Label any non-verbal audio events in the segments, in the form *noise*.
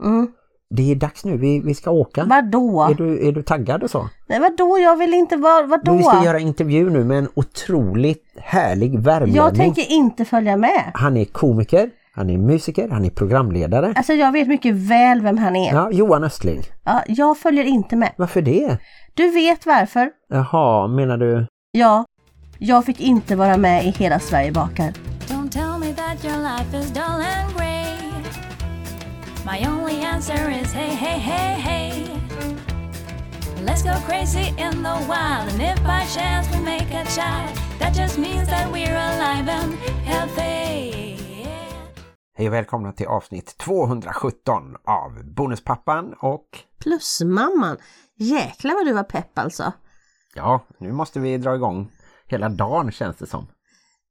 Mm. Det är dags nu, vi, vi ska åka. Vadå? Är du, är du taggad och så? Nej vadå, jag vill inte vara, vadå? Men vi ska göra intervju nu med en otroligt härlig värmlänning. Jag tänker inte följa med. Han är komiker, han är musiker, han är programledare. Alltså jag vet mycket väl vem han är. Ja, Johan Östling. Ja, jag följer inte med. Varför det? Du vet varför? Jaha, menar du? Ja, jag fick inte vara med i Hela Sverige bakar. Don't tell me that your life is dull and. My only answer is hey, hey, hey, hey. Let's go crazy in the wild, and if by chance we make a child, that just means that we're alive and healthy. Hej och välkomna till avsnitt 217 av Bonuspappan och... Plusmamman, jäklar vad du var pepp alltså. Ja, nu måste vi dra igång hela dagen känns det som.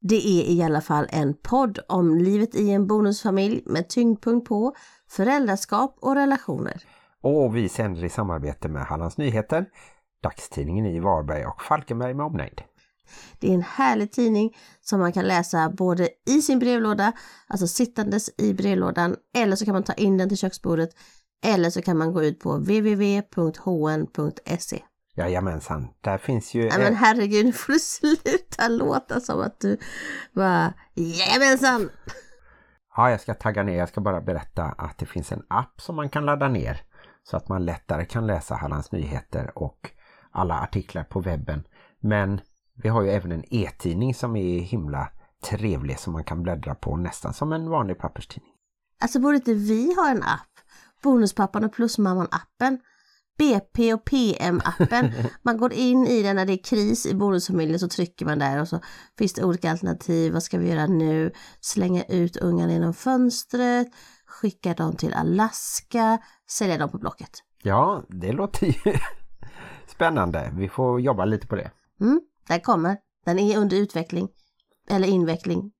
Det är i alla fall en podd om livet i en bonusfamilj med tyngdpunkt på föräldraskap och relationer. Och vi sänder i samarbete med Hallands Nyheter, dagstidningen i Varberg och Falkenberg med omnejd. Det är en härlig tidning som man kan läsa både i sin brevlåda, alltså sittandes i brevlådan, eller så kan man ta in den till köksbordet, eller så kan man gå ut på www.hn.se. Jajamensan, där finns ju... Nej men herregud, nu får du sluta låta som att du bara Jajamensan! Ja, jag ska tagga ner. Jag ska bara berätta att det finns en app som man kan ladda ner så att man lättare kan läsa Hallands Nyheter och alla artiklar på webben. Men vi har ju även en e-tidning som är himla trevlig som man kan bläddra på nästan som en vanlig papperstidning. Alltså borde inte vi ha en app? Bonuspappan och Plusmamman-appen. BP och PM-appen. Man går in i den när det är kris i bonusfamiljen så trycker man där och så finns det olika alternativ. Vad ska vi göra nu? Slänga ut ungarna genom fönstret, skicka dem till Alaska, sälja dem på Blocket. Ja, det låter ju *laughs* spännande. Vi får jobba lite på det. Mm, den kommer. Den är under utveckling. Eller inveckling.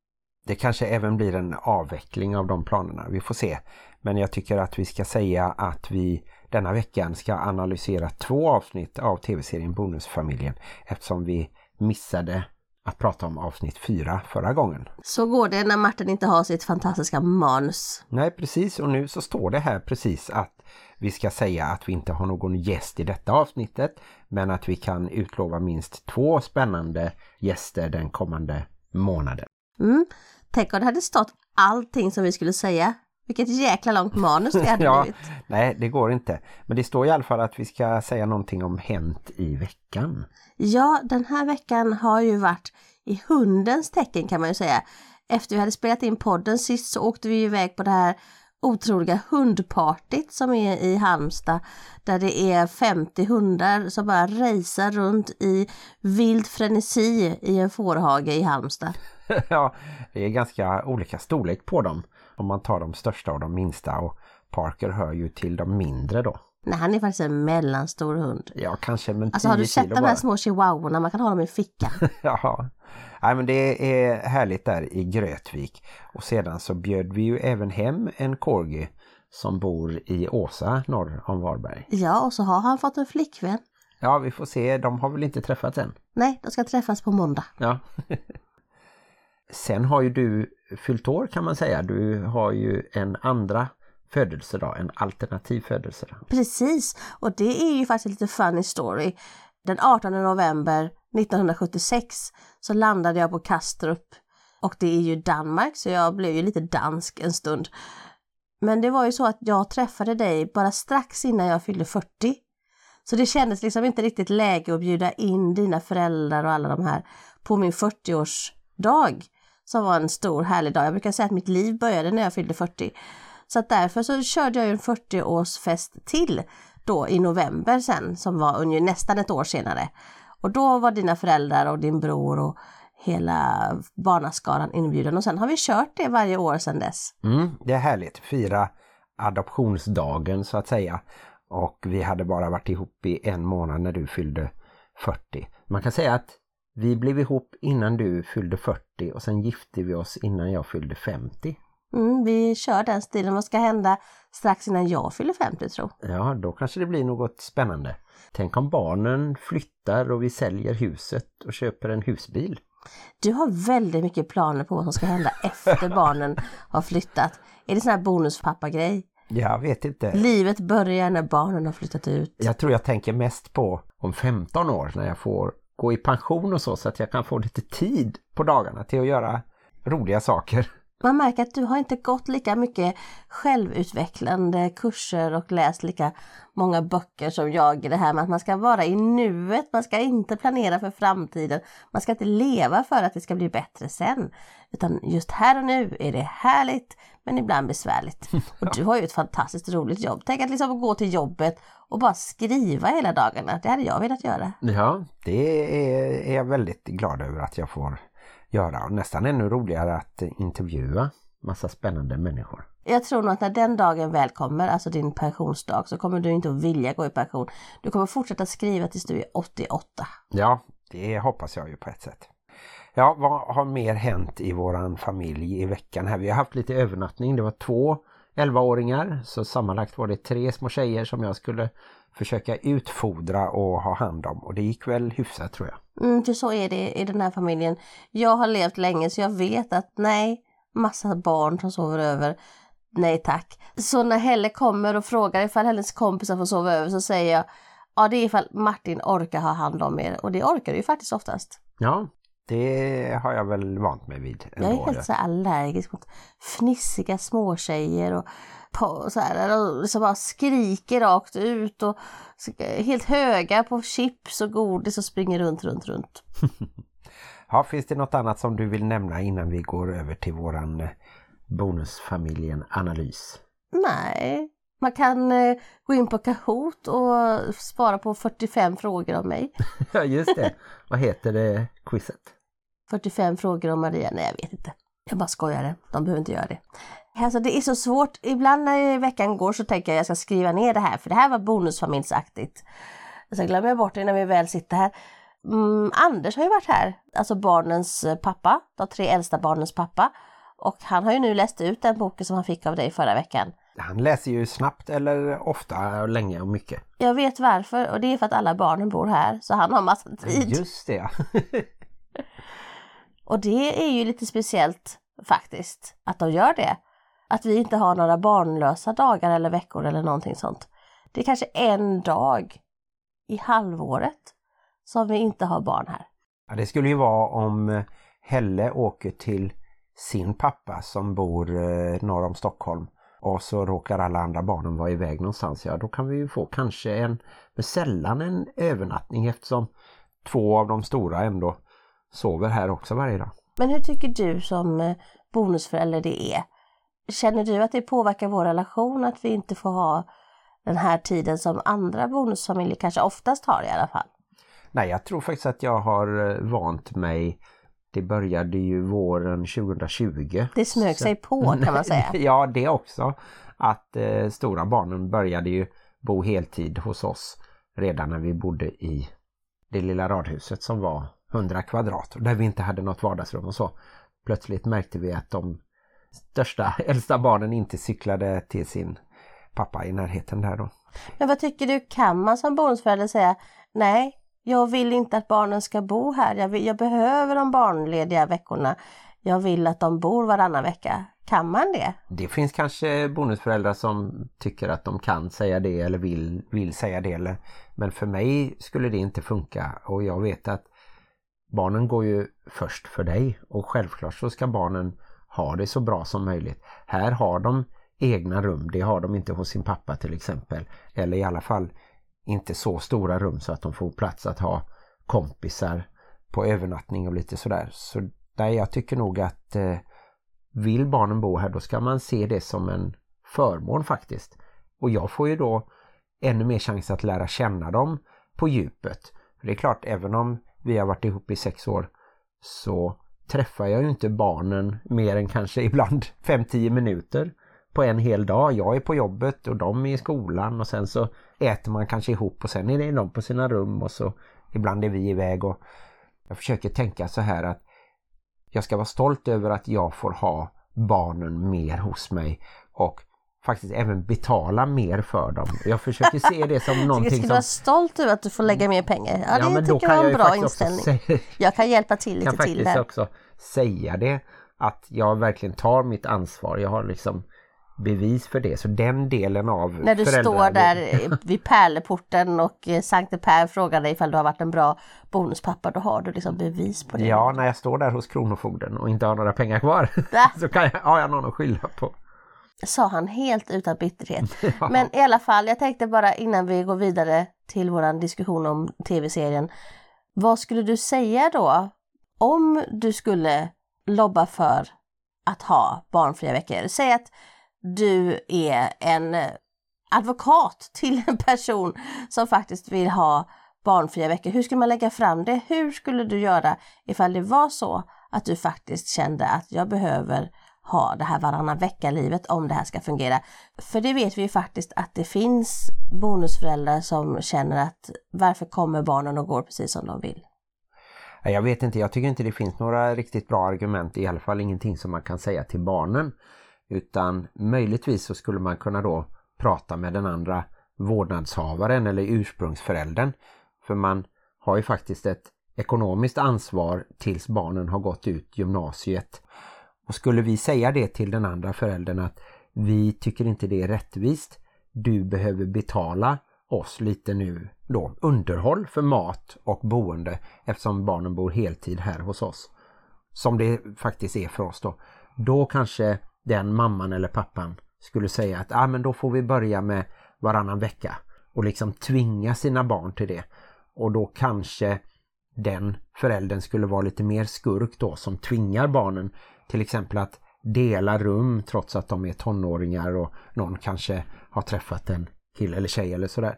Det kanske även blir en avveckling av de planerna. Vi får se. Men jag tycker att vi ska säga att vi denna veckan ska analysera två avsnitt av tv-serien Bonusfamiljen eftersom vi missade att prata om avsnitt fyra förra gången. Så går det när Martin inte har sitt fantastiska manus. Nej, precis. Och nu så står det här precis att vi ska säga att vi inte har någon gäst i detta avsnittet men att vi kan utlova minst två spännande gäster den kommande månaden. Mm. Tänk om det hade stått allting som vi skulle säga. Vilket jäkla långt manus det hade *laughs* ja, blivit. nej, det går inte. Men det står i alla fall att vi ska säga någonting om hänt i veckan. Ja, den här veckan har ju varit i hundens tecken kan man ju säga. Efter vi hade spelat in podden sist så åkte vi iväg på det här otroliga hundpartigt som är i Halmstad. Där det är 50 hundar som bara racear runt i vild frenesi i en fårhage i Halmstad. *laughs* ja, det är ganska olika storlek på dem. Om man tar de största och de minsta och Parker hör ju till de mindre då. Nej, han är faktiskt en mellanstor hund. Ja, kanske men 10 Alltså har du sett de här bara. små chihuahuorna? Man kan ha dem i fickan. *laughs* Ja, Nej, men det är härligt där i Grötvik. Och sedan så bjöd vi ju även hem en corgi som bor i Åsa norr om Varberg. Ja, och så har han fått en flickvän. Ja, vi får se. De har väl inte träffats än. Nej, de ska träffas på måndag. Ja. *laughs* Sen har ju du fyllt år kan man säga. Du har ju en andra födelsedag, en alternativ födelsedag. Precis, och det är ju faktiskt lite funny story. Den 18 november 1976 så landade jag på Kastrup och det är ju Danmark så jag blev ju lite dansk en stund. Men det var ju så att jag träffade dig bara strax innan jag fyllde 40. Så det kändes liksom inte riktigt läge att bjuda in dina föräldrar och alla de här på min 40-årsdag som var en stor härlig dag. Jag brukar säga att mitt liv började när jag fyllde 40. Så att därför så körde jag ju en 40-årsfest till då i november sen som var ungefär nästan ett år senare. Och då var dina föräldrar och din bror och hela barnaskaran inbjuden och sen har vi kört det varje år sedan dess. Mm, det är härligt. Fira adoptionsdagen så att säga. Och vi hade bara varit ihop i en månad när du fyllde 40. Man kan säga att vi blev ihop innan du fyllde 40 och sen gifte vi oss innan jag fyllde 50. Mm, vi kör den stilen. Vad ska hända strax innan jag fyller 50 tro? Ja, då kanske det blir något spännande. Tänk om barnen flyttar och vi säljer huset och köper en husbil. Du har väldigt mycket planer på vad som ska hända efter *laughs* barnen har flyttat. Är det sån här bonuspappa-grej? Jag vet inte. Livet börjar när barnen har flyttat ut. Jag tror jag tänker mest på om 15 år när jag får gå i pension och så så att jag kan få lite tid på dagarna till att göra roliga saker. Man märker att du har inte gått lika mycket självutvecklande kurser och läst lika många böcker som jag i det här med att man ska vara i nuet, man ska inte planera för framtiden, man ska inte leva för att det ska bli bättre sen. Utan just här och nu är det härligt men ibland besvärligt. *laughs* Och du har ju ett fantastiskt roligt jobb. Tänk att liksom gå till jobbet och bara skriva hela dagarna. Det hade jag velat göra. Ja, det är, är jag väldigt glad över att jag får göra. Och nästan ännu roligare att intervjua massa spännande människor. Jag tror nog att när den dagen väl kommer, alltså din pensionsdag, så kommer du inte att vilja gå i pension. Du kommer fortsätta skriva tills du är 88. Ja, det hoppas jag ju på ett sätt. Ja, vad har mer hänt i våran familj i veckan här? Vi har haft lite övernattning. Det var två 11-åringar, så sammanlagt var det tre små tjejer som jag skulle försöka utfodra och ha hand om. Och det gick väl hyfsat tror jag. Mm, för så är det i den här familjen. Jag har levt länge så jag vet att nej, massa barn som sover över. Nej tack. Så när Helle kommer och frågar ifall hennes kompisar får sova över så säger jag ja det är ifall Martin orkar ha hand om er och det orkar du ju faktiskt oftast. Ja, det har jag väl vant mig vid. Jag är helt så allergisk mot fnissiga småtjejer och på, så här, liksom bara skriker rakt ut och helt höga på chips och godis och springer runt, runt, runt. *laughs* ja, finns det något annat som du vill nämna innan vi går över till våran eh, bonusfamiljen-analys? Nej, man kan eh, gå in på Kahoot och svara på 45 frågor om mig. *laughs* ja, just det. Vad heter det quizet? 45 frågor om Maria? Nej, jag vet inte. Jag bara skojar. De behöver inte göra det. Alltså det är så svårt. Ibland när veckan går så tänker jag att jag ska skriva ner det här för det här var bonusfamiljsaktigt. Så glömmer jag bort det när vi väl sitter här. Mm, Anders har ju varit här, alltså barnens pappa, de tre äldsta barnens pappa. Och han har ju nu läst ut den boken som han fick av dig förra veckan. Han läser ju snabbt eller ofta och länge och mycket. Jag vet varför och det är för att alla barnen bor här så han har massa tid. Just det. *laughs* och det är ju lite speciellt faktiskt att de gör det. Att vi inte har några barnlösa dagar eller veckor eller någonting sånt. Det är kanske en dag i halvåret som vi inte har barn här. Ja, det skulle ju vara om Helle åker till sin pappa som bor eh, norr om Stockholm och så råkar alla andra barnen vara iväg någonstans. Ja, då kan vi ju få kanske en, men sällan en övernattning eftersom två av de stora ändå sover här också varje dag. Men hur tycker du som eh, bonusförälder det är? Känner du att det påverkar vår relation att vi inte får ha den här tiden som andra bonusfamiljer kanske oftast har i alla fall? Nej, jag tror faktiskt att jag har eh, vant mig. Det började ju våren 2020. Det smög sig på kan man *laughs* säga. ja, det också. Att eh, stora barnen började ju bo heltid hos oss redan när vi bodde i det lilla radhuset som var 100 kvadrat. Där vi inte hade något vardagsrum och så. Plötsligt märkte vi att de största, *laughs* äldsta barnen inte cyklade till sin pappa i närheten där då. Men vad tycker du, kan man som bonusförälder säga nej, jag vill inte att barnen ska bo här, jag, vill, jag behöver de barnlediga veckorna, jag vill att de bor varannan vecka. Kan man det? Det finns kanske bonusföräldrar som tycker att de kan säga det eller vill, vill säga det. Men för mig skulle det inte funka och jag vet att barnen går ju först för dig och självklart så ska barnen ha det så bra som möjligt. Här har de egna rum, det har de inte hos sin pappa till exempel. Eller i alla fall inte så stora rum så att de får plats att ha kompisar på övernattning och lite sådär. Så där jag tycker nog att eh, vill barnen bo här då ska man se det som en förmån faktiskt. Och jag får ju då ännu mer chans att lära känna dem på djupet. För det är klart, även om vi har varit ihop i sex år så träffar jag ju inte barnen mer än kanske ibland *laughs* 5-10 minuter på en hel dag. Jag är på jobbet och de är i skolan och sen så äter man kanske ihop och sen är det de på sina rum och så ibland är vi iväg och jag försöker tänka så här att jag ska vara stolt över att jag får ha barnen mer hos mig och faktiskt även betala mer för dem. Jag försöker se det som *laughs* någonting som... Ska du vara stolt över att du får lägga mer pengar? Ja, ja det men tycker jag är en bra inställning. Säga... *laughs* Jag kan hjälpa till lite till där. också säga det att jag verkligen tar mitt ansvar. Jag har liksom bevis för det. Så den delen av När du föräldrar- står där *laughs* vid pärleporten och eh, Sankte Per frågar dig ifall du har varit en bra bonuspappa, då har du liksom bevis på det. Ja, när jag står där hos Kronofogden och inte har några pengar kvar Va? så kan jag, har jag någon att skylla på. Sa han helt utan bitterhet. *laughs* Men i alla fall, jag tänkte bara innan vi går vidare till våran diskussion om tv-serien. Vad skulle du säga då om du skulle lobba för att ha barnfria veckor? Säg att du är en advokat till en person som faktiskt vill ha barnfria veckor. Hur skulle man lägga fram det? Hur skulle du göra ifall det var så att du faktiskt kände att jag behöver ha det här varannan vecka-livet om det här ska fungera. För det vet vi ju faktiskt att det finns bonusföräldrar som känner att varför kommer barnen och går precis som de vill? Jag vet inte, jag tycker inte det finns några riktigt bra argument, i alla fall ingenting som man kan säga till barnen. Utan möjligtvis så skulle man kunna då prata med den andra vårdnadshavaren eller ursprungsföräldern. För man har ju faktiskt ett ekonomiskt ansvar tills barnen har gått ut gymnasiet. Och skulle vi säga det till den andra föräldern att vi tycker inte det är rättvist, du behöver betala oss lite nu då underhåll för mat och boende eftersom barnen bor heltid här hos oss. Som det faktiskt är för oss då. Då kanske den mamman eller pappan skulle säga att ah, men då får vi börja med varannan vecka och liksom tvinga sina barn till det. Och då kanske den föräldern skulle vara lite mer skurk då som tvingar barnen till exempel att dela rum trots att de är tonåringar och någon kanske har träffat en kille eller tjej eller sådär.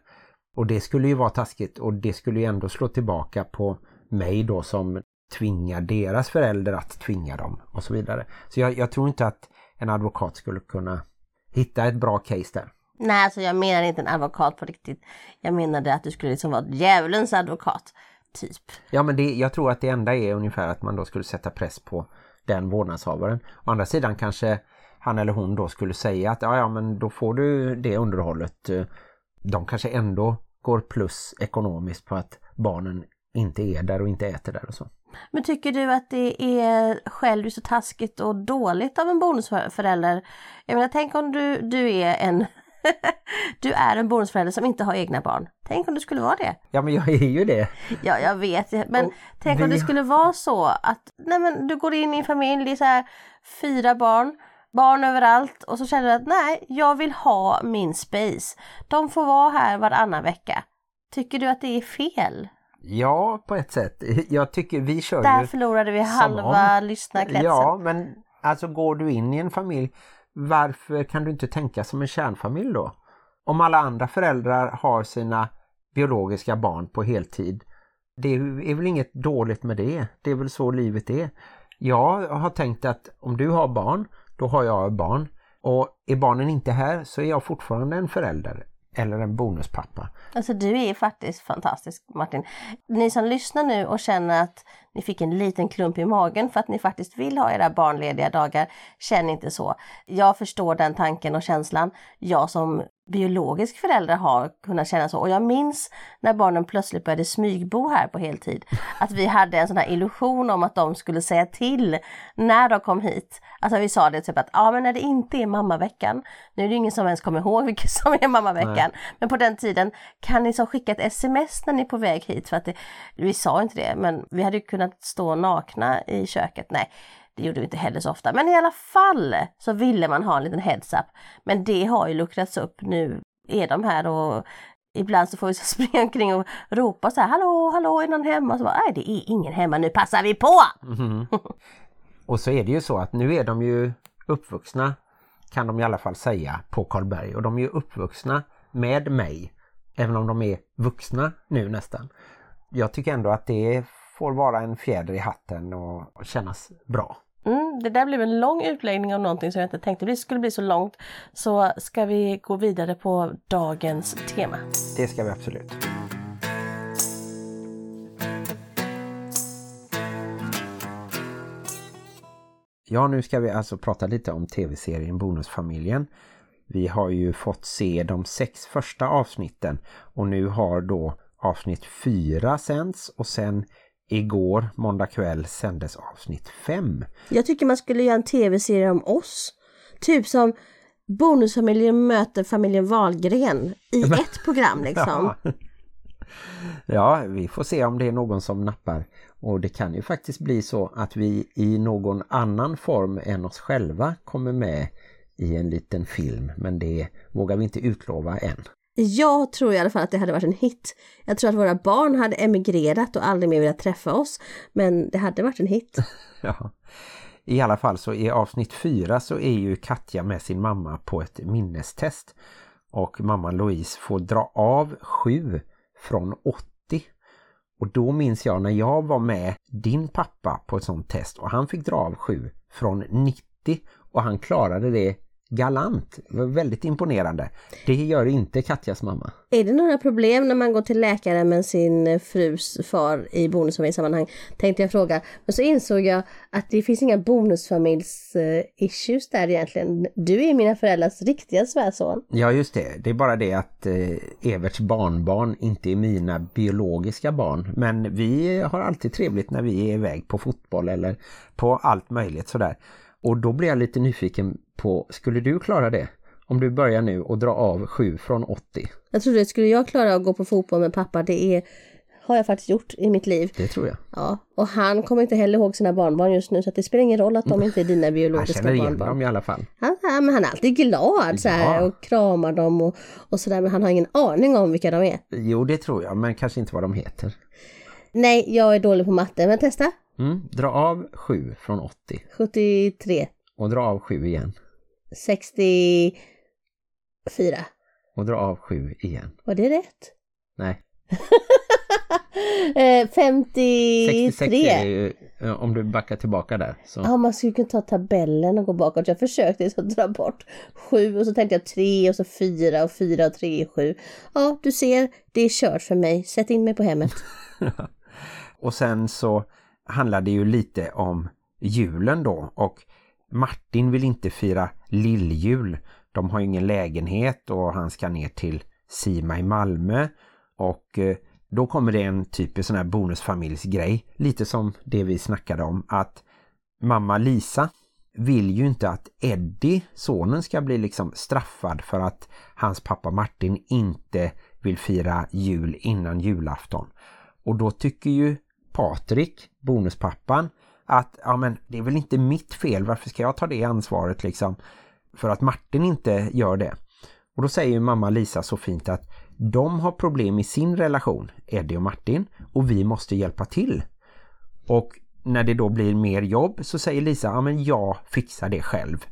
Och det skulle ju vara taskigt och det skulle ju ändå slå tillbaka på mig då som tvingar deras föräldrar att tvinga dem och så vidare. Så jag, jag tror inte att en advokat skulle kunna hitta ett bra case där. Nej, alltså jag menar inte en advokat på riktigt. Jag menade att du skulle liksom vara djävulens advokat. Typ. Ja men det, jag tror att det enda är ungefär att man då skulle sätta press på den vårdnadshavaren. Å andra sidan kanske han eller hon då skulle säga att ja, ja men då får du det underhållet. De kanske ändå går plus ekonomiskt på att barnen inte är där och inte äter där och så. Men tycker du att det är själviskt och taskigt och dåligt av en bonusförälder? Jag menar, tänk om du, du är en *laughs* du är en bonusförälder som inte har egna barn. Tänk om du skulle vara det. Ja men jag är ju det. Ja, jag vet. Men Och tänk om vi- det skulle vara så att nej, men du går in i en familj, det är så här fyra barn, barn överallt och så känner du att nej, jag vill ha min space. De får vara här varannan vecka. Tycker du att det är fel? Ja på ett sätt. Jag tycker vi kör Där ju... förlorade vi halva lyssnarkretsen. Ja men alltså går du in i en familj varför kan du inte tänka som en kärnfamilj då? Om alla andra föräldrar har sina biologiska barn på heltid det är väl inget dåligt med det. Det är väl så livet är. Jag har tänkt att om du har barn, då har jag barn. Och är barnen inte här så är jag fortfarande en förälder. Eller en bonuspappa. Alltså du är faktiskt fantastisk Martin. Ni som lyssnar nu och känner att ni fick en liten klump i magen för att ni faktiskt vill ha era barnlediga dagar, känn inte så. Jag förstår den tanken och känslan. Jag som biologisk förälder har kunnat känna så och jag minns när barnen plötsligt började smygbo här på heltid. Att vi hade en sån här illusion om att de skulle säga till när de kom hit. Alltså vi sa det typ att ja men när det inte är mammaveckan, nu är det ingen som ens kommer ihåg vilket som är mammaveckan, men på den tiden kan ni så skicka ett sms när ni är på väg hit för att det, vi sa inte det men vi hade kunnat stå nakna i köket. Nej, det gjorde vi inte heller så ofta. Men i alla fall så ville man ha en liten heads up. Men det har ju luckrats upp. Nu är de här och ibland så får vi så *laughs* springa omkring och ropa så här hallå, hallå, är någon hemma? Och så bara, nej det är ingen hemma, nu passar vi på! *laughs* Och så är det ju så att nu är de ju uppvuxna kan de i alla fall säga på Karlberg och de är ju uppvuxna med mig även om de är vuxna nu nästan. Jag tycker ändå att det får vara en fjäder i hatten och kännas bra. Mm, det där blev en lång utläggning om någonting som jag inte tänkte det skulle bli så långt. Så ska vi gå vidare på dagens tema. Det ska vi absolut. Ja, nu ska vi alltså prata lite om tv-serien Bonusfamiljen. Vi har ju fått se de sex första avsnitten och nu har då avsnitt fyra sänds och sen igår, måndag kväll, sändes avsnitt fem. Jag tycker man skulle göra en tv-serie om oss. Typ som Bonusfamiljen möter familjen Wahlgren i *laughs* ett program liksom. Ja. ja, vi får se om det är någon som nappar. Och det kan ju faktiskt bli så att vi i någon annan form än oss själva kommer med i en liten film. Men det vågar vi inte utlova än. Jag tror i alla fall att det hade varit en hit. Jag tror att våra barn hade emigrerat och aldrig mer velat träffa oss. Men det hade varit en hit. *laughs* Ja. I alla fall så i avsnitt fyra så är ju Katja med sin mamma på ett minnestest. Och mamman Louise får dra av sju från 80. Och då minns jag när jag var med din pappa på ett sånt test och han fick dra av sju från 90 och han klarade det galant. Väldigt imponerande. Det gör inte Katjas mamma. Är det några problem när man går till läkare med sin frus far i bonusfamiljssammanhang? Tänkte jag fråga. Men så insåg jag att det finns inga bonusfamiljs-issues där egentligen. Du är mina föräldrars riktiga svärson. Ja just det. Det är bara det att eh, Everts barnbarn inte är mina biologiska barn. Men vi har alltid trevligt när vi är iväg på fotboll eller på allt möjligt sådär. Och då blir jag lite nyfiken på, skulle du klara det? Om du börjar nu och dra av 7 från 80. Jag trodde, skulle jag klara att gå på fotboll med pappa? Det är, har jag faktiskt gjort i mitt liv. Det tror jag. Ja, och han kommer inte heller ihåg sina barnbarn just nu så det spelar ingen roll att de inte är dina biologiska Han känner igen barnbarn. dem i alla fall. Han, ja, men han är alltid glad så här, och kramar dem och, och sådär men han har ingen aning om vilka de är. Jo, det tror jag, men kanske inte vad de heter. Nej, jag är dålig på matte, men testa. Mm, dra av 7 från 80 73, och dra av 7 igen. 64. Och dra av 7 igen. Var det rätt? Nej, *laughs* Eh, 66 är 53. ju, eh, om du backar tillbaka där. Så. Ja, man skulle kunna ta tabellen och gå bakåt. Jag försökte så dra bort 7 och så tänkte jag 3 och så 4 och 4 och 3 är 7. Ja, du ser, det är kört för mig. Sätt in mig på hemmet. *laughs* Och sen så handlar det ju lite om julen då och Martin vill inte fira lilljul. De har ju ingen lägenhet och han ska ner till Sima i Malmö och eh, då kommer det en typisk sån här bonusfamiljsgrej. Lite som det vi snackade om att mamma Lisa vill ju inte att Eddie, sonen, ska bli liksom straffad för att hans pappa Martin inte vill fira jul innan julafton. Och då tycker ju Patrik, bonuspappan, att ja men det är väl inte mitt fel, varför ska jag ta det ansvaret liksom för att Martin inte gör det. Och då säger ju mamma Lisa så fint att de har problem i sin relation, Eddie och Martin, och vi måste hjälpa till. Och när det då blir mer jobb så säger Lisa, ja men jag fixar det själv.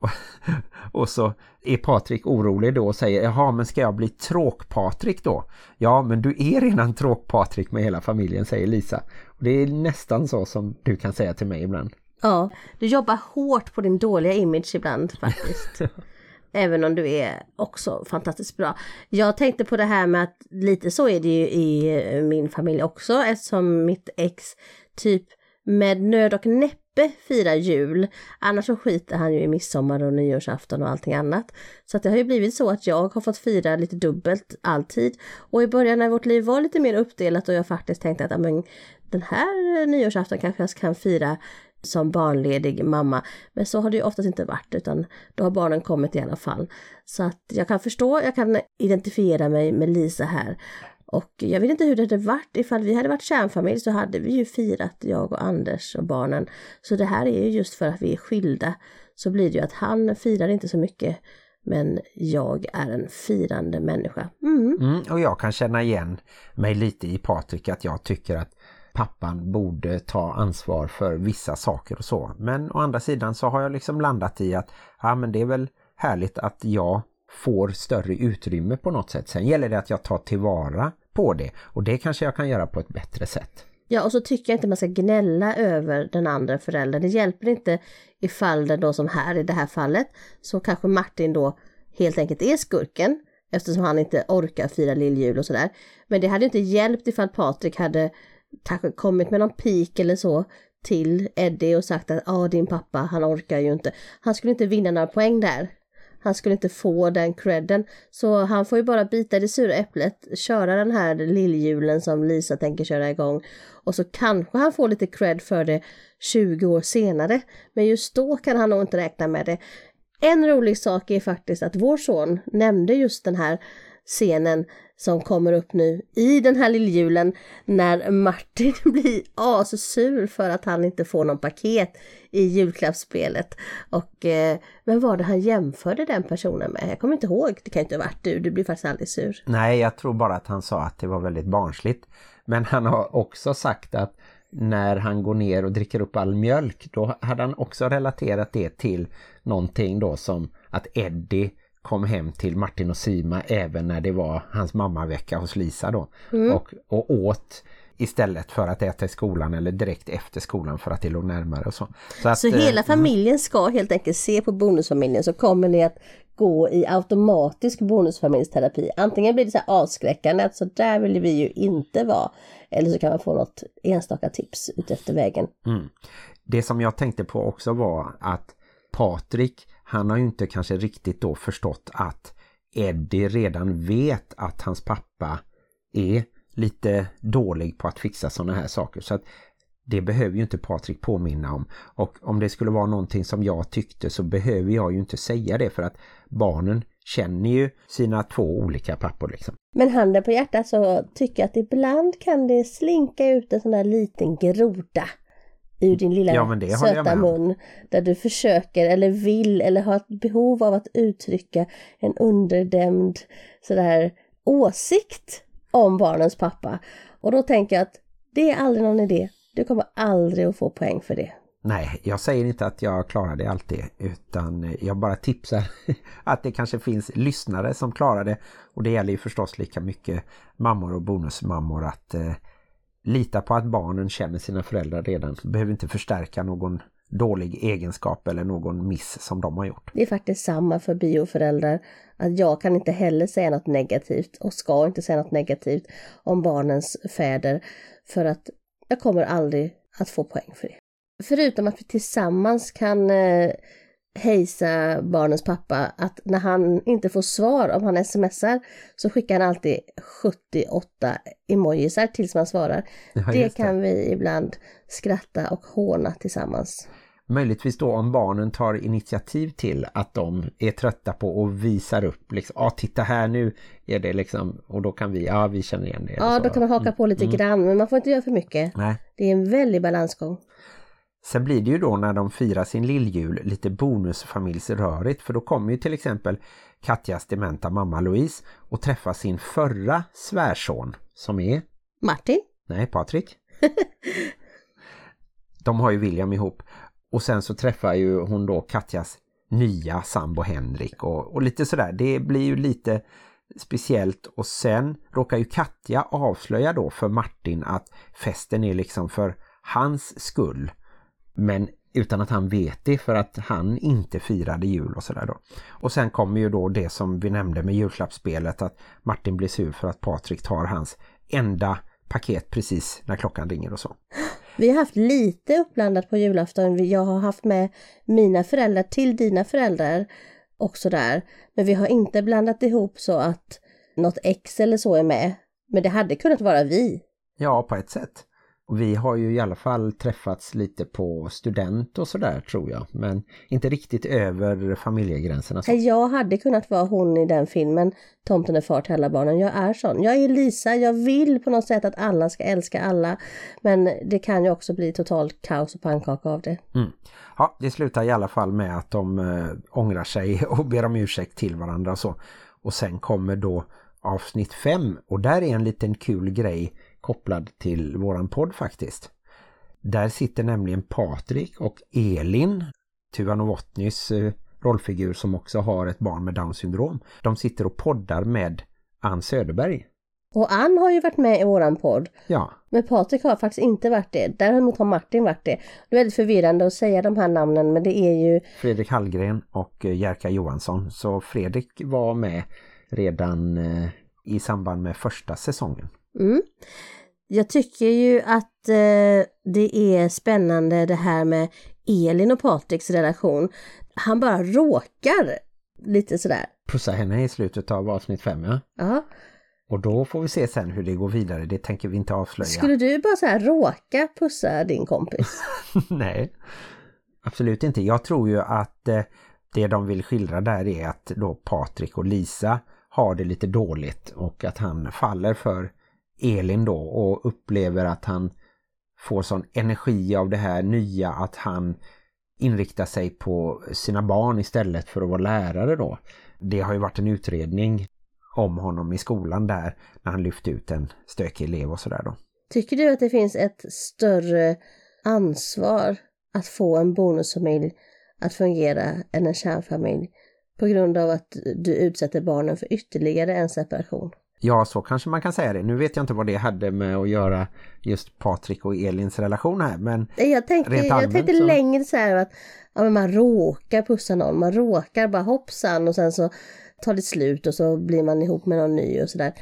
*laughs* Och så är Patrik orolig då och säger, jaha men ska jag bli tråk-Patrik då? Ja men du är redan tråk-Patrik med hela familjen, säger Lisa. Och det är nästan så som du kan säga till mig ibland. Ja, du jobbar hårt på din dåliga image ibland faktiskt. *laughs* Även om du är också fantastiskt bra. Jag tänkte på det här med att lite så är det ju i min familj också eftersom mitt ex typ med nöd och näppe firar jul. Annars så skiter han ju i midsommar och nyårsafton och allting annat. Så att det har ju blivit så att jag har fått fira lite dubbelt alltid. Och i början när vårt liv var lite mer uppdelat och jag faktiskt tänkte att amen, den här nyårsafton kanske jag kan fira som barnledig mamma. Men så har det ju oftast inte varit utan då har barnen kommit i alla fall. Så att jag kan förstå, jag kan identifiera mig med Lisa här. Och jag vet inte hur det hade varit, ifall vi hade varit kärnfamilj så hade vi ju firat, jag och Anders och barnen. Så det här är ju just för att vi är skilda. Så blir det ju att han firar inte så mycket men jag är en firande människa. Mm. Mm, och jag kan känna igen mig lite i Patrik att jag tycker att pappan borde ta ansvar för vissa saker och så. Men å andra sidan så har jag liksom landat i att ja, men det är väl härligt att jag får större utrymme på något sätt. Sen gäller det att jag tar tillvara på det och det kanske jag kan göra på ett bättre sätt. Ja, och så tycker jag inte man ska gnälla över den andra föräldern. Det hjälper inte ifall det då som här i det här fallet så kanske Martin då helt enkelt är skurken eftersom han inte orkar fira lilljul och sådär. Men det hade inte hjälpt ifall Patrik hade kanske kommit med någon pik eller så till Eddie och sagt att ja, din pappa, han orkar ju inte. Han skulle inte vinna några poäng där. Han skulle inte få den credden. Så han får ju bara bita i det sura äpplet, köra den här lillhjulen som Lisa tänker köra igång. Och så kanske han får lite cred för det 20 år senare. Men just då kan han nog inte räkna med det. En rolig sak är faktiskt att vår son nämnde just den här scenen som kommer upp nu i den här lilljulen när Martin *laughs* blir assur för att han inte får någon paket i julklappsspelet. Och eh, vem var det han jämförde den personen med? Jag kommer inte ihåg, det kan inte ha varit du, du blir faktiskt aldrig sur. Nej, jag tror bara att han sa att det var väldigt barnsligt. Men han har också sagt att när han går ner och dricker upp all mjölk, då hade han också relaterat det till någonting då som att Eddie kom hem till Martin och Sima även när det var hans mammavecka hos Lisa då. Mm. Och, och åt istället för att äta i skolan eller direkt efter skolan för att det låg närmare och så. Så, att, Så eh, hela familjen ska helt enkelt se på bonusfamiljen så kommer ni att gå i automatisk bonusfamiljsterapi. Antingen blir det så här avskräckande att så där vill vi ju inte vara. Eller så kan man få något enstaka tips utefter vägen. Mm. Det som jag tänkte på också var att Patrik, han har ju inte kanske riktigt då förstått att Eddie redan vet att hans pappa är lite dålig på att fixa sådana här saker. Så att det behöver ju inte Patrik påminna om. Och om det skulle vara någonting som jag tyckte så behöver jag ju inte säga det för att barnen känner ju sina två olika pappor liksom. Men handen på hjärtat så tycker jag att ibland kan det slinka ut en sån där liten groda ur din lilla Ja, söta mun. Där du försöker eller vill eller har ett behov av att uttrycka en underdämd sådär åsikt om barnens pappa. Och då tänker jag att det är aldrig någon idé. Du kommer aldrig att få poäng för det. Nej, jag säger inte att jag klarar det alltid utan jag bara tipsar *laughs* att det kanske finns lyssnare som klarar det och det gäller ju förstås lika mycket mammor och bonusmammor att eh, lita på att barnen känner sina föräldrar redan. Behöver inte förstärka någon dålig egenskap eller någon miss som de har gjort. Det är faktiskt samma för bioföräldrar. Att jag kan inte heller säga något negativt och ska inte säga något negativt om barnens fäder. För att jag kommer aldrig att få poäng för det. Förutom att vi tillsammans kan eh, hejsa barnens pappa att när han inte får svar om han smsar så skickar han alltid 78 emojisar tills man svarar. Ja, det just kan vi ibland skratta och håna tillsammans. Möjligtvis då om barnen tar initiativ till att de är trötta på och visar upp liksom, ja titta här nu är det liksom, och då kan vi, ja vi känner igen det. Ja, då kan man haka på lite grann men man får inte göra för mycket. Nej. Det är en väldig balansgång. Sen blir det ju då när de firar sin lilljul lite bonusfamiljsrörigt för då kommer ju till exempel Katjas dementa mamma Louise och träffar sin förra svärson som är, Martin? nej Patrik. *laughs* de har ju William ihop och sen så träffar ju hon då Katjas nya sambo Henrik och, och lite sådär. Det blir ju lite speciellt och sen råkar ju Katja avslöja då för Martin att festen är liksom för hans skull. Men utan att han vet det för att han inte firade jul och sådär då. Och sen kommer ju då det som vi nämnde med julklappsspelet att Martin blir sur för att Patrik tar hans enda paket precis när klockan ringer och så. Vi har haft lite uppblandat på julafton. Jag har haft med mina föräldrar till dina föräldrar och sådär. Men vi har inte blandat ihop så att något ex eller så är med. Men det hade kunnat vara vi. Ja, på ett sätt. Och vi har ju i alla fall träffats lite på student och sådär tror jag. Men inte riktigt över familjegränserna. Så. Jag hade kunnat vara hon i den filmen Tomten är far till alla barnen. Jag är sån. Jag är Lisa. Jag vill på något sätt att alla ska älska alla. Men det kan ju också bli totalt kaos och pannkaka av det. Mm. Ja, det slutar i alla fall med att de äh, ångrar sig *laughs* och ber om ursäkt till varandra och så. Och sen kommer då avsnitt 5 och där är en liten kul grej kopplad till våran podd faktiskt. Där sitter nämligen Patrik och Elin, Tuva Novotnys eh, rollfigur som också har ett barn med Down syndrom. De sitter och poddar med Ann Söderberg. Och Ann har ju varit med i våran podd. Ja, Men Patrik har faktiskt inte varit det. Däremot har Martin varit det. Det är väldigt förvirrande att säga de här namnen men det är ju Fredrik Hallgren och eh, Jerka Johansson. Så Fredrik var med redan eh, i samband med första säsongen. Mm. Jag tycker ju att eh, det är spännande det här med Elin och Patriks relation. Han bara råkar lite sådär. Pussa henne i slutet av avsnitt 5, ja. Ja. Och då får vi se sen hur det går vidare. Det tänker vi inte avslöja. Skulle du bara så här råka pussa din kompis? *laughs* Nej, absolut inte. Jag tror ju att eh, det de vill skildra där är att då Patrik och Lisa har det lite dåligt och att han faller för Elin då och upplever att han får sån energi av det här nya att han inriktar sig på sina barn istället för att vara lärare då. Det har ju varit en utredning om honom i skolan där när han lyfte ut en stökig elev och sådär då. Tycker du att det finns ett större ansvar att få en bonusfamilj att fungera än en kärnfamilj på grund av att du utsätter barnen för ytterligare en separation? Ja, så kanske man kan säga det. Nu vet jag inte vad det hade med att göra just Patrik och Elins relation här, men Jag tänkte, rent jag allmänt tänkte så- längre så här att ja, man råkar pussa någon, man råkar bara hoppsan och sen så tar det slut och så blir man ihop med någon ny och sådär.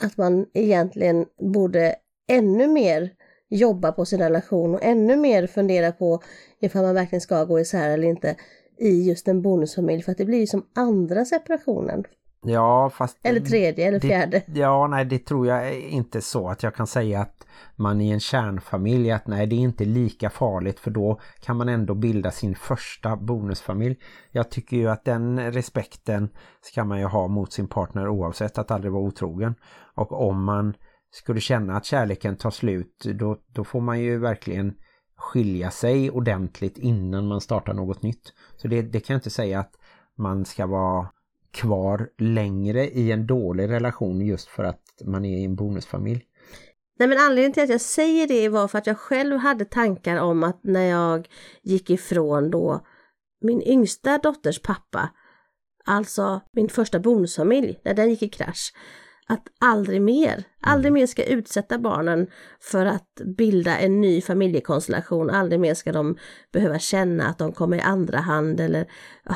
Att man egentligen borde ännu mer jobba på sin relation och ännu mer fundera på ifall man verkligen ska gå isär eller inte i just en bonusfamilj för att det blir som andra separationen. Ja, fast... Eller tredje eller det- fjärde. Ja, nej det tror jag inte så att jag kan säga att man i en kärnfamilj att nej det är inte lika farligt för då kan man ändå bilda sin första bonusfamilj. Jag tycker ju att den respekten ska man ju ha mot sin partner oavsett att aldrig vara otrogen. Och om man skulle känna att kärleken tar slut då, då får man ju verkligen skilja sig ordentligt innan man startar något nytt. Så det, det kan jag inte säga att man ska vara kvar längre i en dålig relation just för att man är i en bonusfamilj. Nej men anledningen till att jag säger det var för att jag själv hade tankar om att när jag gick ifrån då min yngsta dotters pappa, alltså min första bonusfamilj, när den gick i krasch, att aldrig mer, aldrig mer ska utsätta barnen för att bilda en ny familjekonstellation, aldrig mer ska de behöva känna att de kommer i andra hand eller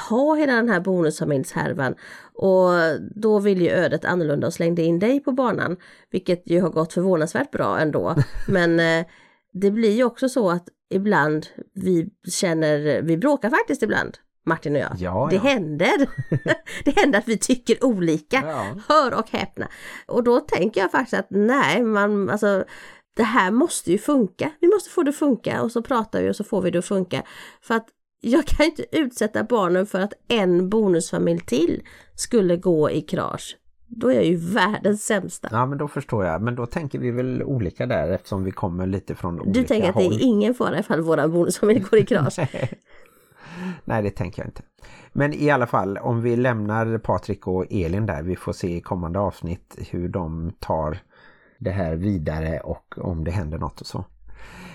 ha hela den här bonusfamiljshärvan. Och då vill ju ödet annorlunda och slängde in dig på banan, vilket ju har gått förvånansvärt bra ändå. *laughs* Men eh, det blir ju också så att ibland vi känner, vi bråkar faktiskt ibland. Martin och jag. Ja, det ja. händer. *laughs* det händer att vi tycker olika. Ja. Hör och häpna. Och då tänker jag faktiskt att nej, man, alltså det här måste ju funka. Vi måste få det att funka och så pratar vi och så får vi det att funka. För att jag kan inte utsätta barnen för att en bonusfamilj till skulle gå i krasch. Då är jag ju världens sämsta. Ja men då förstår jag. Men då tänker vi väl olika där eftersom vi kommer lite från olika Du tänker att det håll. är ingen fara ifall våra bonusfamilj går i krasch. *laughs* Nej det tänker jag inte. Men i alla fall om vi lämnar Patrik och Elin där. Vi får se i kommande avsnitt hur de tar det här vidare och om det händer något och så.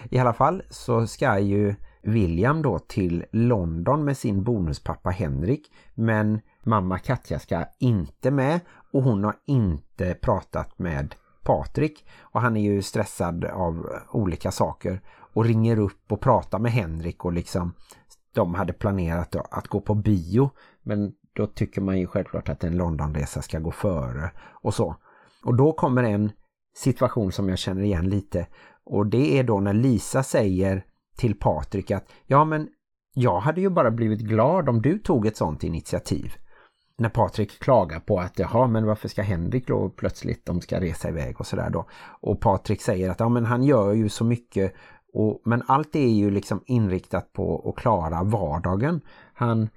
I alla fall så ska ju William då till London med sin bonuspappa Henrik. Men mamma Katja ska inte med och hon har inte pratat med Patrik. Och han är ju stressad av olika saker och ringer upp och pratar med Henrik och liksom de hade planerat att gå på bio men då tycker man ju självklart att en Londonresa ska gå före och så. Och då kommer en situation som jag känner igen lite och det är då när Lisa säger till Patrik att ja men jag hade ju bara blivit glad om du tog ett sånt initiativ. När Patrik klagar på att jaha men varför ska Henrik då plötsligt de ska resa iväg och sådär då. Och Patrik säger att ja men han gör ju så mycket och, men allt är ju liksom inriktat på att klara vardagen. Han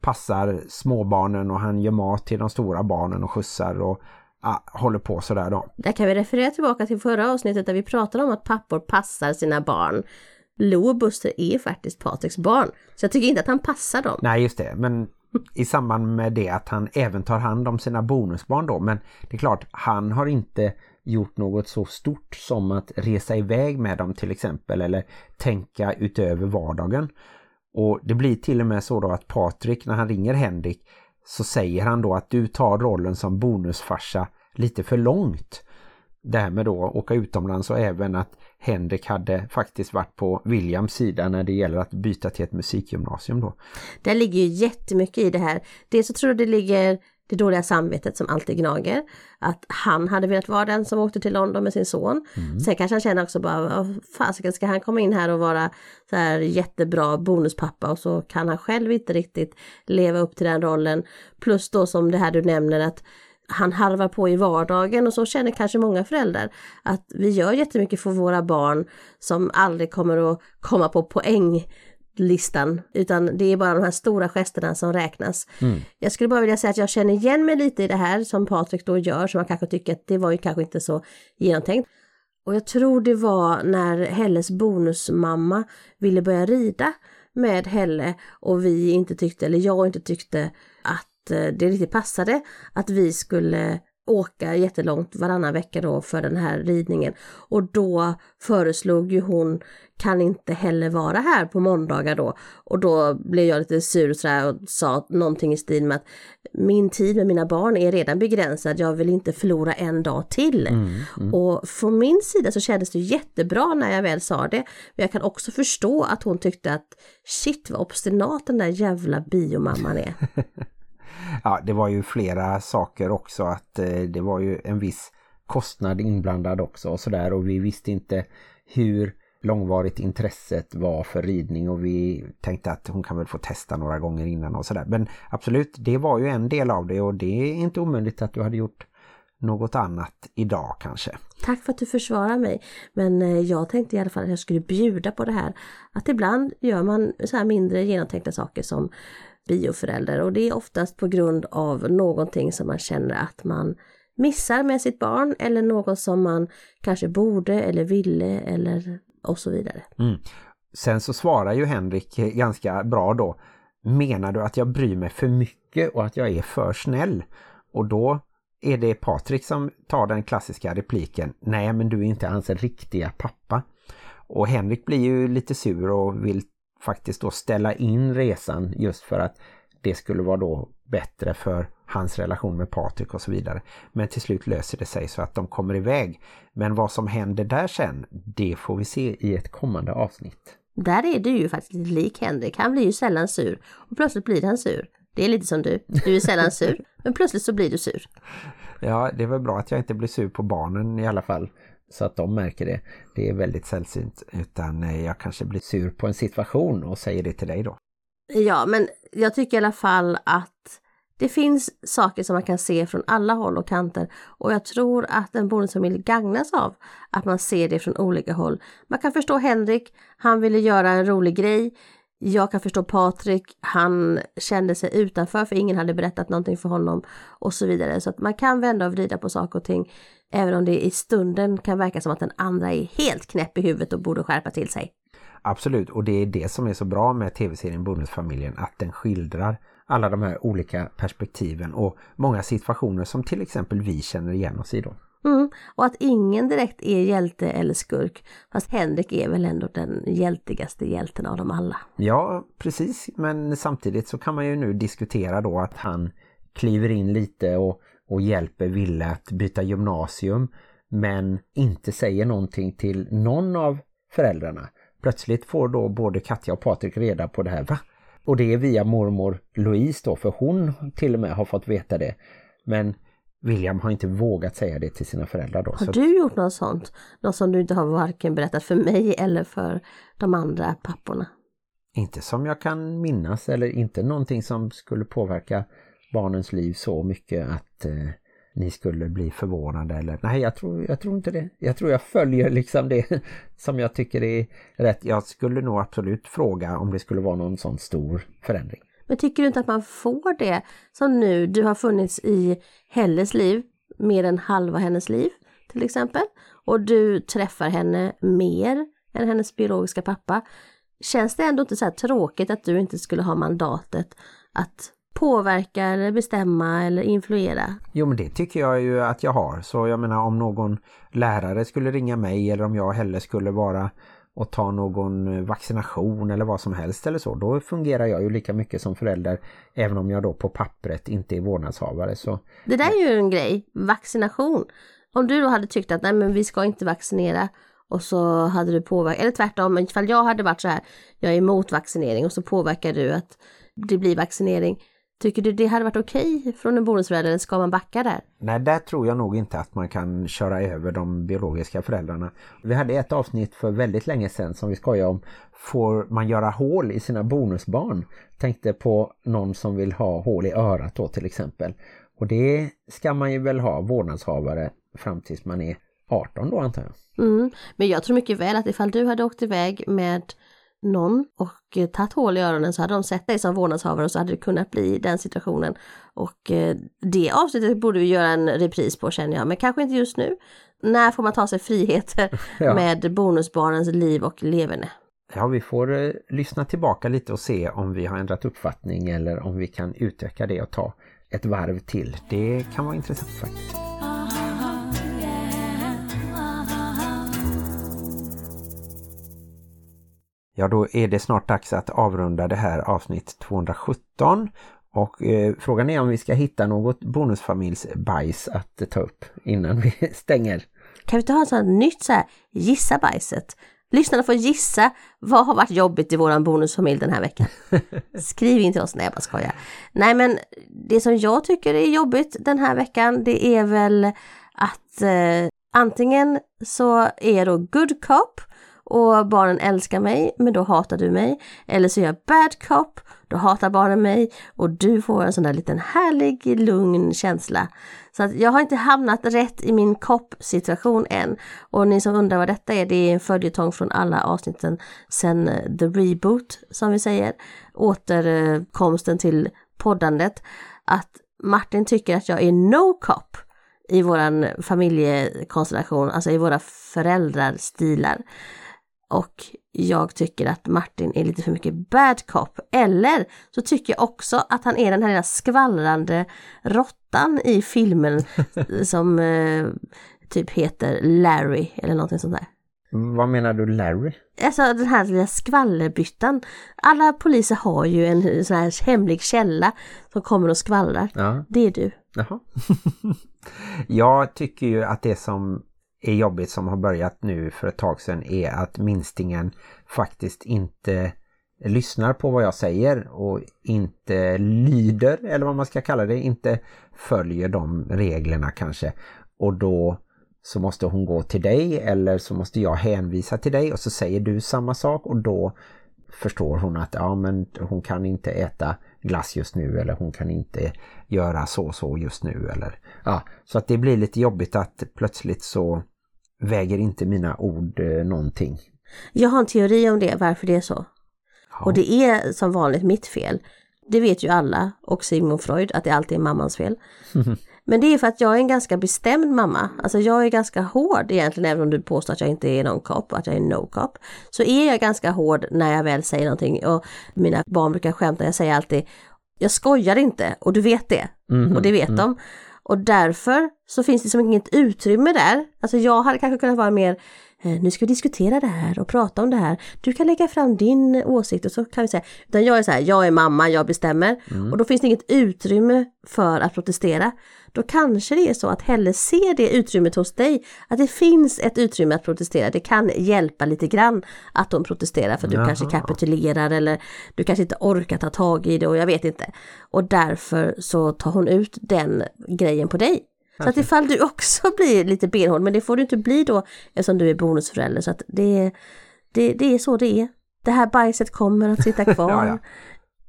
passar småbarnen och han gör mat till de stora barnen och skjutsar och ah, håller på sådär då. Där kan vi referera tillbaka till förra avsnittet där vi pratade om att pappor passar sina barn. Lo och Buster är faktiskt Patriks barn. Så jag tycker inte att han passar dem. Nej just det, men i samband med det att han även tar hand om sina bonusbarn då. Men det är klart, han har inte gjort något så stort som att resa iväg med dem till exempel eller tänka utöver vardagen. Och det blir till och med så då att Patrik när han ringer Henrik så säger han då att du tar rollen som bonusfarsa lite för långt. Det här med då åka utomlands och även att Henrik hade faktiskt varit på Williams sida när det gäller att byta till ett musikgymnasium då. Det ligger ju jättemycket i det här. Dels så tror jag det ligger det dåliga samvetet som alltid gnager. Att han hade velat vara den som åkte till London med sin son. Sen kanske han känner också bara, vad fasiken ska han komma in här och vara så här jättebra bonuspappa och så kan han själv inte riktigt leva upp till den rollen. Plus då som det här du nämner att han harvar på i vardagen och så känner kanske många föräldrar att vi gör jättemycket för våra barn som aldrig kommer att komma på poäng listan utan det är bara de här stora gesterna som räknas. Mm. Jag skulle bara vilja säga att jag känner igen mig lite i det här som Patrik då gör som man kanske tycker att det var ju kanske inte så genomtänkt. Och jag tror det var när Helles bonusmamma ville börja rida med Helle och vi inte tyckte, eller jag inte tyckte att eh, det riktigt passade att vi skulle åka jättelångt varannan vecka då för den här ridningen. Och då föreslog ju hon, kan inte heller vara här på måndagar då? Och då blev jag lite sur sådär och sa någonting i stil med att min tid med mina barn är redan begränsad, jag vill inte förlora en dag till. Och från min sida så kändes det jättebra när jag väl sa det. Men jag kan också förstå att hon tyckte att shit vad obstinat den där jävla biomamman är. *laughs* Ja, det var ju flera saker också att eh, det var ju en viss kostnad inblandad också och sådär och vi visste inte hur långvarigt intresset var för ridning och vi tänkte att hon kan väl få testa några gånger innan och sådär. Men absolut, det var ju en del av det och det är inte omöjligt att du hade gjort något annat idag kanske. Tack för att du försvarar mig. Men eh, jag tänkte i alla fall att jag skulle bjuda på det här. Att ibland gör man så här mindre genomtänkta saker som bioförälder och det är oftast på grund av någonting som man känner att man missar med sitt barn eller något som man kanske borde eller ville eller och så vidare. Mm. Sen så svarar ju Henrik ganska bra då. Menar du att jag bryr mig för mycket och att jag är för snäll? Och då är det Patrik som tar den klassiska repliken. Nej men du är inte hans riktiga pappa. Och Henrik blir ju lite sur och vill faktiskt då ställa in resan just för att det skulle vara då bättre för hans relation med Patrik och så vidare. Men till slut löser det sig så att de kommer iväg. Men vad som händer där sen, det får vi se i ett kommande avsnitt. Där är du ju faktiskt lite lik Henrik. Han blir ju sällan sur och plötsligt blir han sur. Det är lite som du. Du är sällan sur, men plötsligt så blir du sur. Ja, det är väl bra att jag inte blir sur på barnen i alla fall. Så att de märker det. Det är väldigt sällsynt. Utan eh, jag kanske blir sur på en situation och säger det till dig då. Ja, men jag tycker i alla fall att det finns saker som man kan se från alla håll och kanter och jag tror att en bonusfamilj gagnas av att man ser det från olika håll. Man kan förstå Henrik, han ville göra en rolig grej. Jag kan förstå Patrik, han kände sig utanför för ingen hade berättat någonting för honom och så vidare. Så att man kan vända och vrida på saker och ting även om det i stunden kan verka som att den andra är helt knäpp i huvudet och borde skärpa till sig. Absolut, och det är det som är så bra med tv-serien Bonusfamiljen, att den skildrar alla de här olika perspektiven och många situationer som till exempel vi känner igen oss i då. Mm. Och att ingen direkt är hjälte eller skurk. Fast Henrik är väl ändå den hjältigaste hjälten av dem alla. Ja, precis. Men samtidigt så kan man ju nu diskutera då att han kliver in lite och, och hjälper Ville att byta gymnasium men inte säger någonting till någon av föräldrarna. Plötsligt får då både Katja och Patrik reda på det här. Va? Och det är via mormor Louise då, för hon till och med har fått veta det. Men William har inte vågat säga det till sina föräldrar då. Har du gjort något sånt? Något som du inte har varken berättat för mig eller för de andra papporna? Inte som jag kan minnas eller inte någonting som skulle påverka barnens liv så mycket att eh, ni skulle bli förvånade eller nej jag tror, jag tror inte det. Jag tror jag följer liksom det *laughs* som jag tycker är rätt. Jag skulle nog absolut fråga om det skulle vara någon sån stor förändring. Men tycker du inte att man får det som nu, du har funnits i Helles liv, mer än halva hennes liv till exempel, och du träffar henne mer än hennes biologiska pappa. Känns det ändå inte så här tråkigt att du inte skulle ha mandatet att påverka eller bestämma eller influera? Jo men det tycker jag ju att jag har. Så jag menar om någon lärare skulle ringa mig eller om jag heller skulle vara och ta någon vaccination eller vad som helst eller så. Då fungerar jag ju lika mycket som förälder även om jag då på pappret inte är vårdnadshavare. Så Det där är ju en grej, vaccination. Om du då hade tyckt att nej men vi ska inte vaccinera och så hade du påverkat, eller tvärtom, ifall jag hade varit så här, jag är emot vaccinering och så påverkar du att det blir vaccinering. Tycker du det hade varit okej från en bonusförälder eller ska man backa där? Nej, där tror jag nog inte att man kan köra över de biologiska föräldrarna. Vi hade ett avsnitt för väldigt länge sedan som vi skojar om. Får man göra hål i sina bonusbarn? Tänkte på någon som vill ha hål i örat då till exempel. Och det ska man ju väl ha vårdnadshavare fram tills man är 18 då antar jag. Mm. Men jag tror mycket väl att ifall du hade åkt iväg med någon och eh, tagit hål i öronen så hade de sett dig som vårdnadshavare och så hade det kunnat bli den situationen. Och eh, det avsnittet borde vi göra en repris på känner jag, men kanske inte just nu. När får man ta sig friheter *laughs* *laughs* Ja. med bonusbarnens liv och leverne? Ja, vi får eh, lyssna tillbaka lite och se om vi har ändrat uppfattning eller om vi kan utöka det och ta ett varv till. Det kan vara intressant faktiskt. Ja, då är det snart dags att avrunda det här avsnitt 217 och eh, frågan är om vi ska hitta något bonusfamiljsbajs att ta upp innan vi *laughs* stänger. Kan vi inte ha ett sånt nytt så här, gissa bajset? Lyssnarna får gissa vad har varit jobbigt i våran bonusfamilj den här veckan. *laughs* Skriv in till oss, nej jag bara skojar. Nej men det som jag tycker är jobbigt den här veckan det är väl att eh, antingen så är då good cop och barnen älskar mig men då hatar du mig. Eller så är jag bad cop, då hatar barnen mig och du får en sån där liten härlig lugn känsla. Så att jag har inte hamnat rätt i min kopp-situation än. Och ni som undrar vad detta är, det är en följetong från alla avsnitten sen eh, the reboot som vi säger. Återkomsten till poddandet. Att Martin tycker att jag är no cop i våran familjekonstellation, alltså i våra föräldrarstilar. Och jag tycker att Martin är lite för mycket bad cop. Eller så tycker jag också att han är den här lilla skvallrande råttan i filmen *laughs* som eh, typ heter Larry eller någonting sånt där. Vad menar du Larry? Alltså den här lilla skvallerbyttan. Alla poliser har ju en sån här hemlig källa som kommer och skvallrar. Ja, Det är du. jaha. *laughs* jag tycker ju att det som är jobbigt som har börjat nu för ett tag sedan är att minstingen faktiskt inte lyssnar på vad jag säger och inte lyder eller vad man ska kalla det, inte följer de reglerna kanske. Och då så måste hon gå till dig eller så måste jag hänvisa till dig och så säger du samma sak och då förstår hon att ja men hon kan inte äta glass just nu eller hon kan inte göra så och så just nu eller ja så att det blir lite jobbigt att plötsligt så väger inte mina ord eh, någonting. Jag har en teori om det, varför det är så. Ja. Och det är som vanligt mitt fel. Det vet ju alla och Sigmund Freud att det alltid är mammans fel. *laughs* Men det är för att jag är en ganska bestämd mamma. Alltså jag är ganska hård egentligen även om du påstår att jag inte är någon cop att jag är no cop. Så är jag ganska hård när jag väl säger någonting och mina barn brukar skämta, jag säger alltid jag skojar inte och du vet det. Mhm, Och det vet de. Och därför så finns det som inget utrymme där. Alltså jag hade kanske kunnat vara mer eh, nu ska vi diskutera det här och prata om det här. Du kan lägga fram din åsikt och så kan vi säga. Utan jag är så här, jag är mamma, jag bestämmer. Och då finns det inget utrymme för att protestera. Då kanske det är så att Helle ser det utrymmet hos dig. Att det finns ett utrymme att protestera. Det kan hjälpa lite grann att de protesterar för du Jaha. kanske kapitulerar eller du kanske inte orkar ta tag i det och jag vet inte. Och därför så tar hon ut den grejen på dig. Så att ifall du också *laughs* blir lite benhård, men det får du inte bli då eftersom du är bonusförälder. Så att det, det, det är så det är. Det här bajset kommer att sitta kvar *laughs* Ja, ja.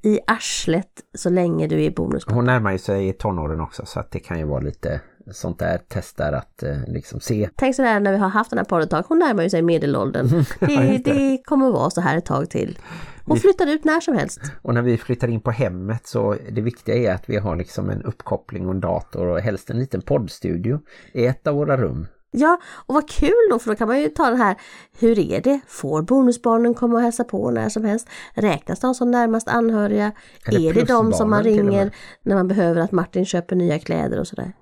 i arslet så länge du är bonuspappa. Hon närmar ju sig i tonåren också så att det kan ju vara lite sånt där testar att eh, liksom se. Tänk sådär när vi har haft den här podden ett tag, hon närmar ju sig medelåldern. *laughs* Det, just det. det kommer att vara så här ett tag till. Hon flyttar ut när som helst. Och när vi flyttar in på hemmet så det viktiga är att vi har liksom en uppkoppling och en dator och helst en liten poddstudio i ett av våra rum. Ja, och vad kul då, för då kan man ju ta den här, hur är det? Får bonusbarnen komma och hälsa på när som helst? Räknas de som närmast anhöriga? Eller är det de som man ringer när man behöver att Martin köper nya kläder och sådär?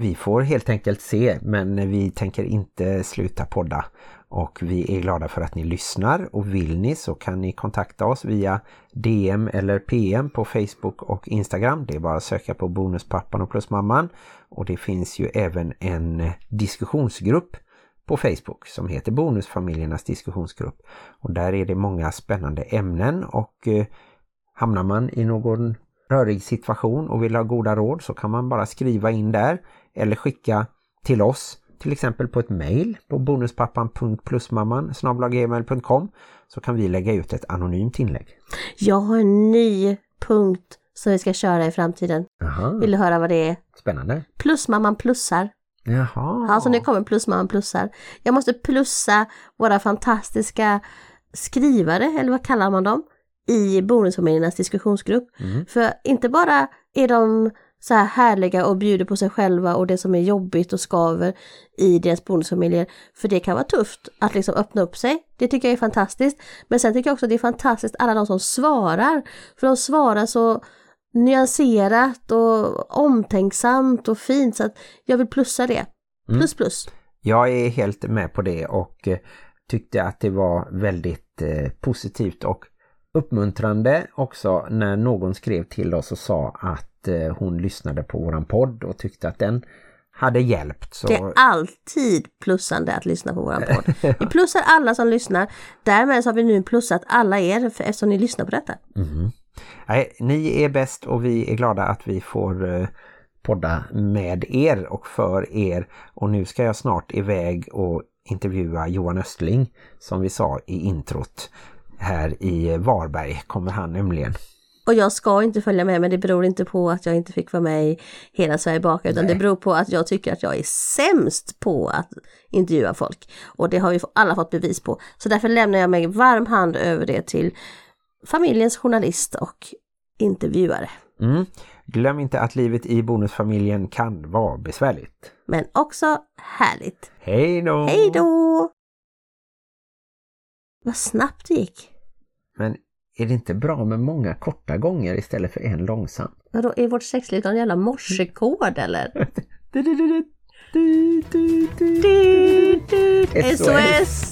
Vi får helt enkelt se men vi tänker inte sluta podda. Och vi är glada för att ni lyssnar. Och vill ni så kan ni kontakta oss via DM eller PM på Facebook och Instagram. Det är bara att söka på Bonuspappan och Plusmamman. Och det finns ju även en diskussionsgrupp på Facebook som heter Bonusfamiljernas diskussionsgrupp. Och där är det många spännande ämnen. Och eh, Hamnar man i någon rörig situation och vill ha goda råd så kan man bara skriva in där eller skicka till oss till exempel på ett mejl på bonuspappan.plusmamman så kan vi lägga ut ett anonymt inlägg. Jag har en ny punkt som vi ska köra i framtiden. Jaha, Vill du höra vad det är? spännande. Plusmamman plussar. Jaha. Alltså nu kommer plusmamman plussar. Jag måste plussa våra fantastiska skrivare, eller vad kallar man dem, i bonusfamiljernas diskussionsgrupp. För inte bara är de så här härliga och bjuder på sig själva och det som är jobbigt och skaver i deras bonusfamiljer. För det kan vara tufft att liksom öppna upp sig. Det tycker jag är fantastiskt. Men sen tycker jag också att det är fantastiskt alla de som svarar. För de svarar så nyanserat och omtänksamt och fint så att jag vill plussa det. Plus plus. Jag är helt med på det och eh, tyckte att det var väldigt eh, positivt och uppmuntrande också när någon skrev till oss och sa att eh, hon lyssnade på våran podd och tyckte att den hade hjälpt. Så... Det är alltid plussande att lyssna på våran podd. Vi *laughs* plussar alla som lyssnar. Därmed så har vi nu plussat alla er eftersom ni lyssnar på detta. Nej, ni är bäst och vi är glada att vi får eh, podda med er och för er. Och nu ska jag snart iväg och intervjua Johan Östling som vi sa i introt. Här i Varberg kommer han nämligen. Och jag ska inte följa med men det beror inte på att jag inte fick vara med i Hela Sverige bakar utan det beror på att jag tycker att jag är sämst på att intervjua folk. Och det har vi alla fått bevis på. Så därför lämnar jag mig varm hand över det till familjens journalist och intervjuare. Mm. Glöm inte att livet i bonusfamiljen kan vara besvärligt. Men också härligt. Hej då! Hej då! Vad snabbt det gick. Men är det inte bra med många korta gånger istället för en långsam? Vadå, är vårt sexliv någon jävla morsekod eller? *laughs* SOS!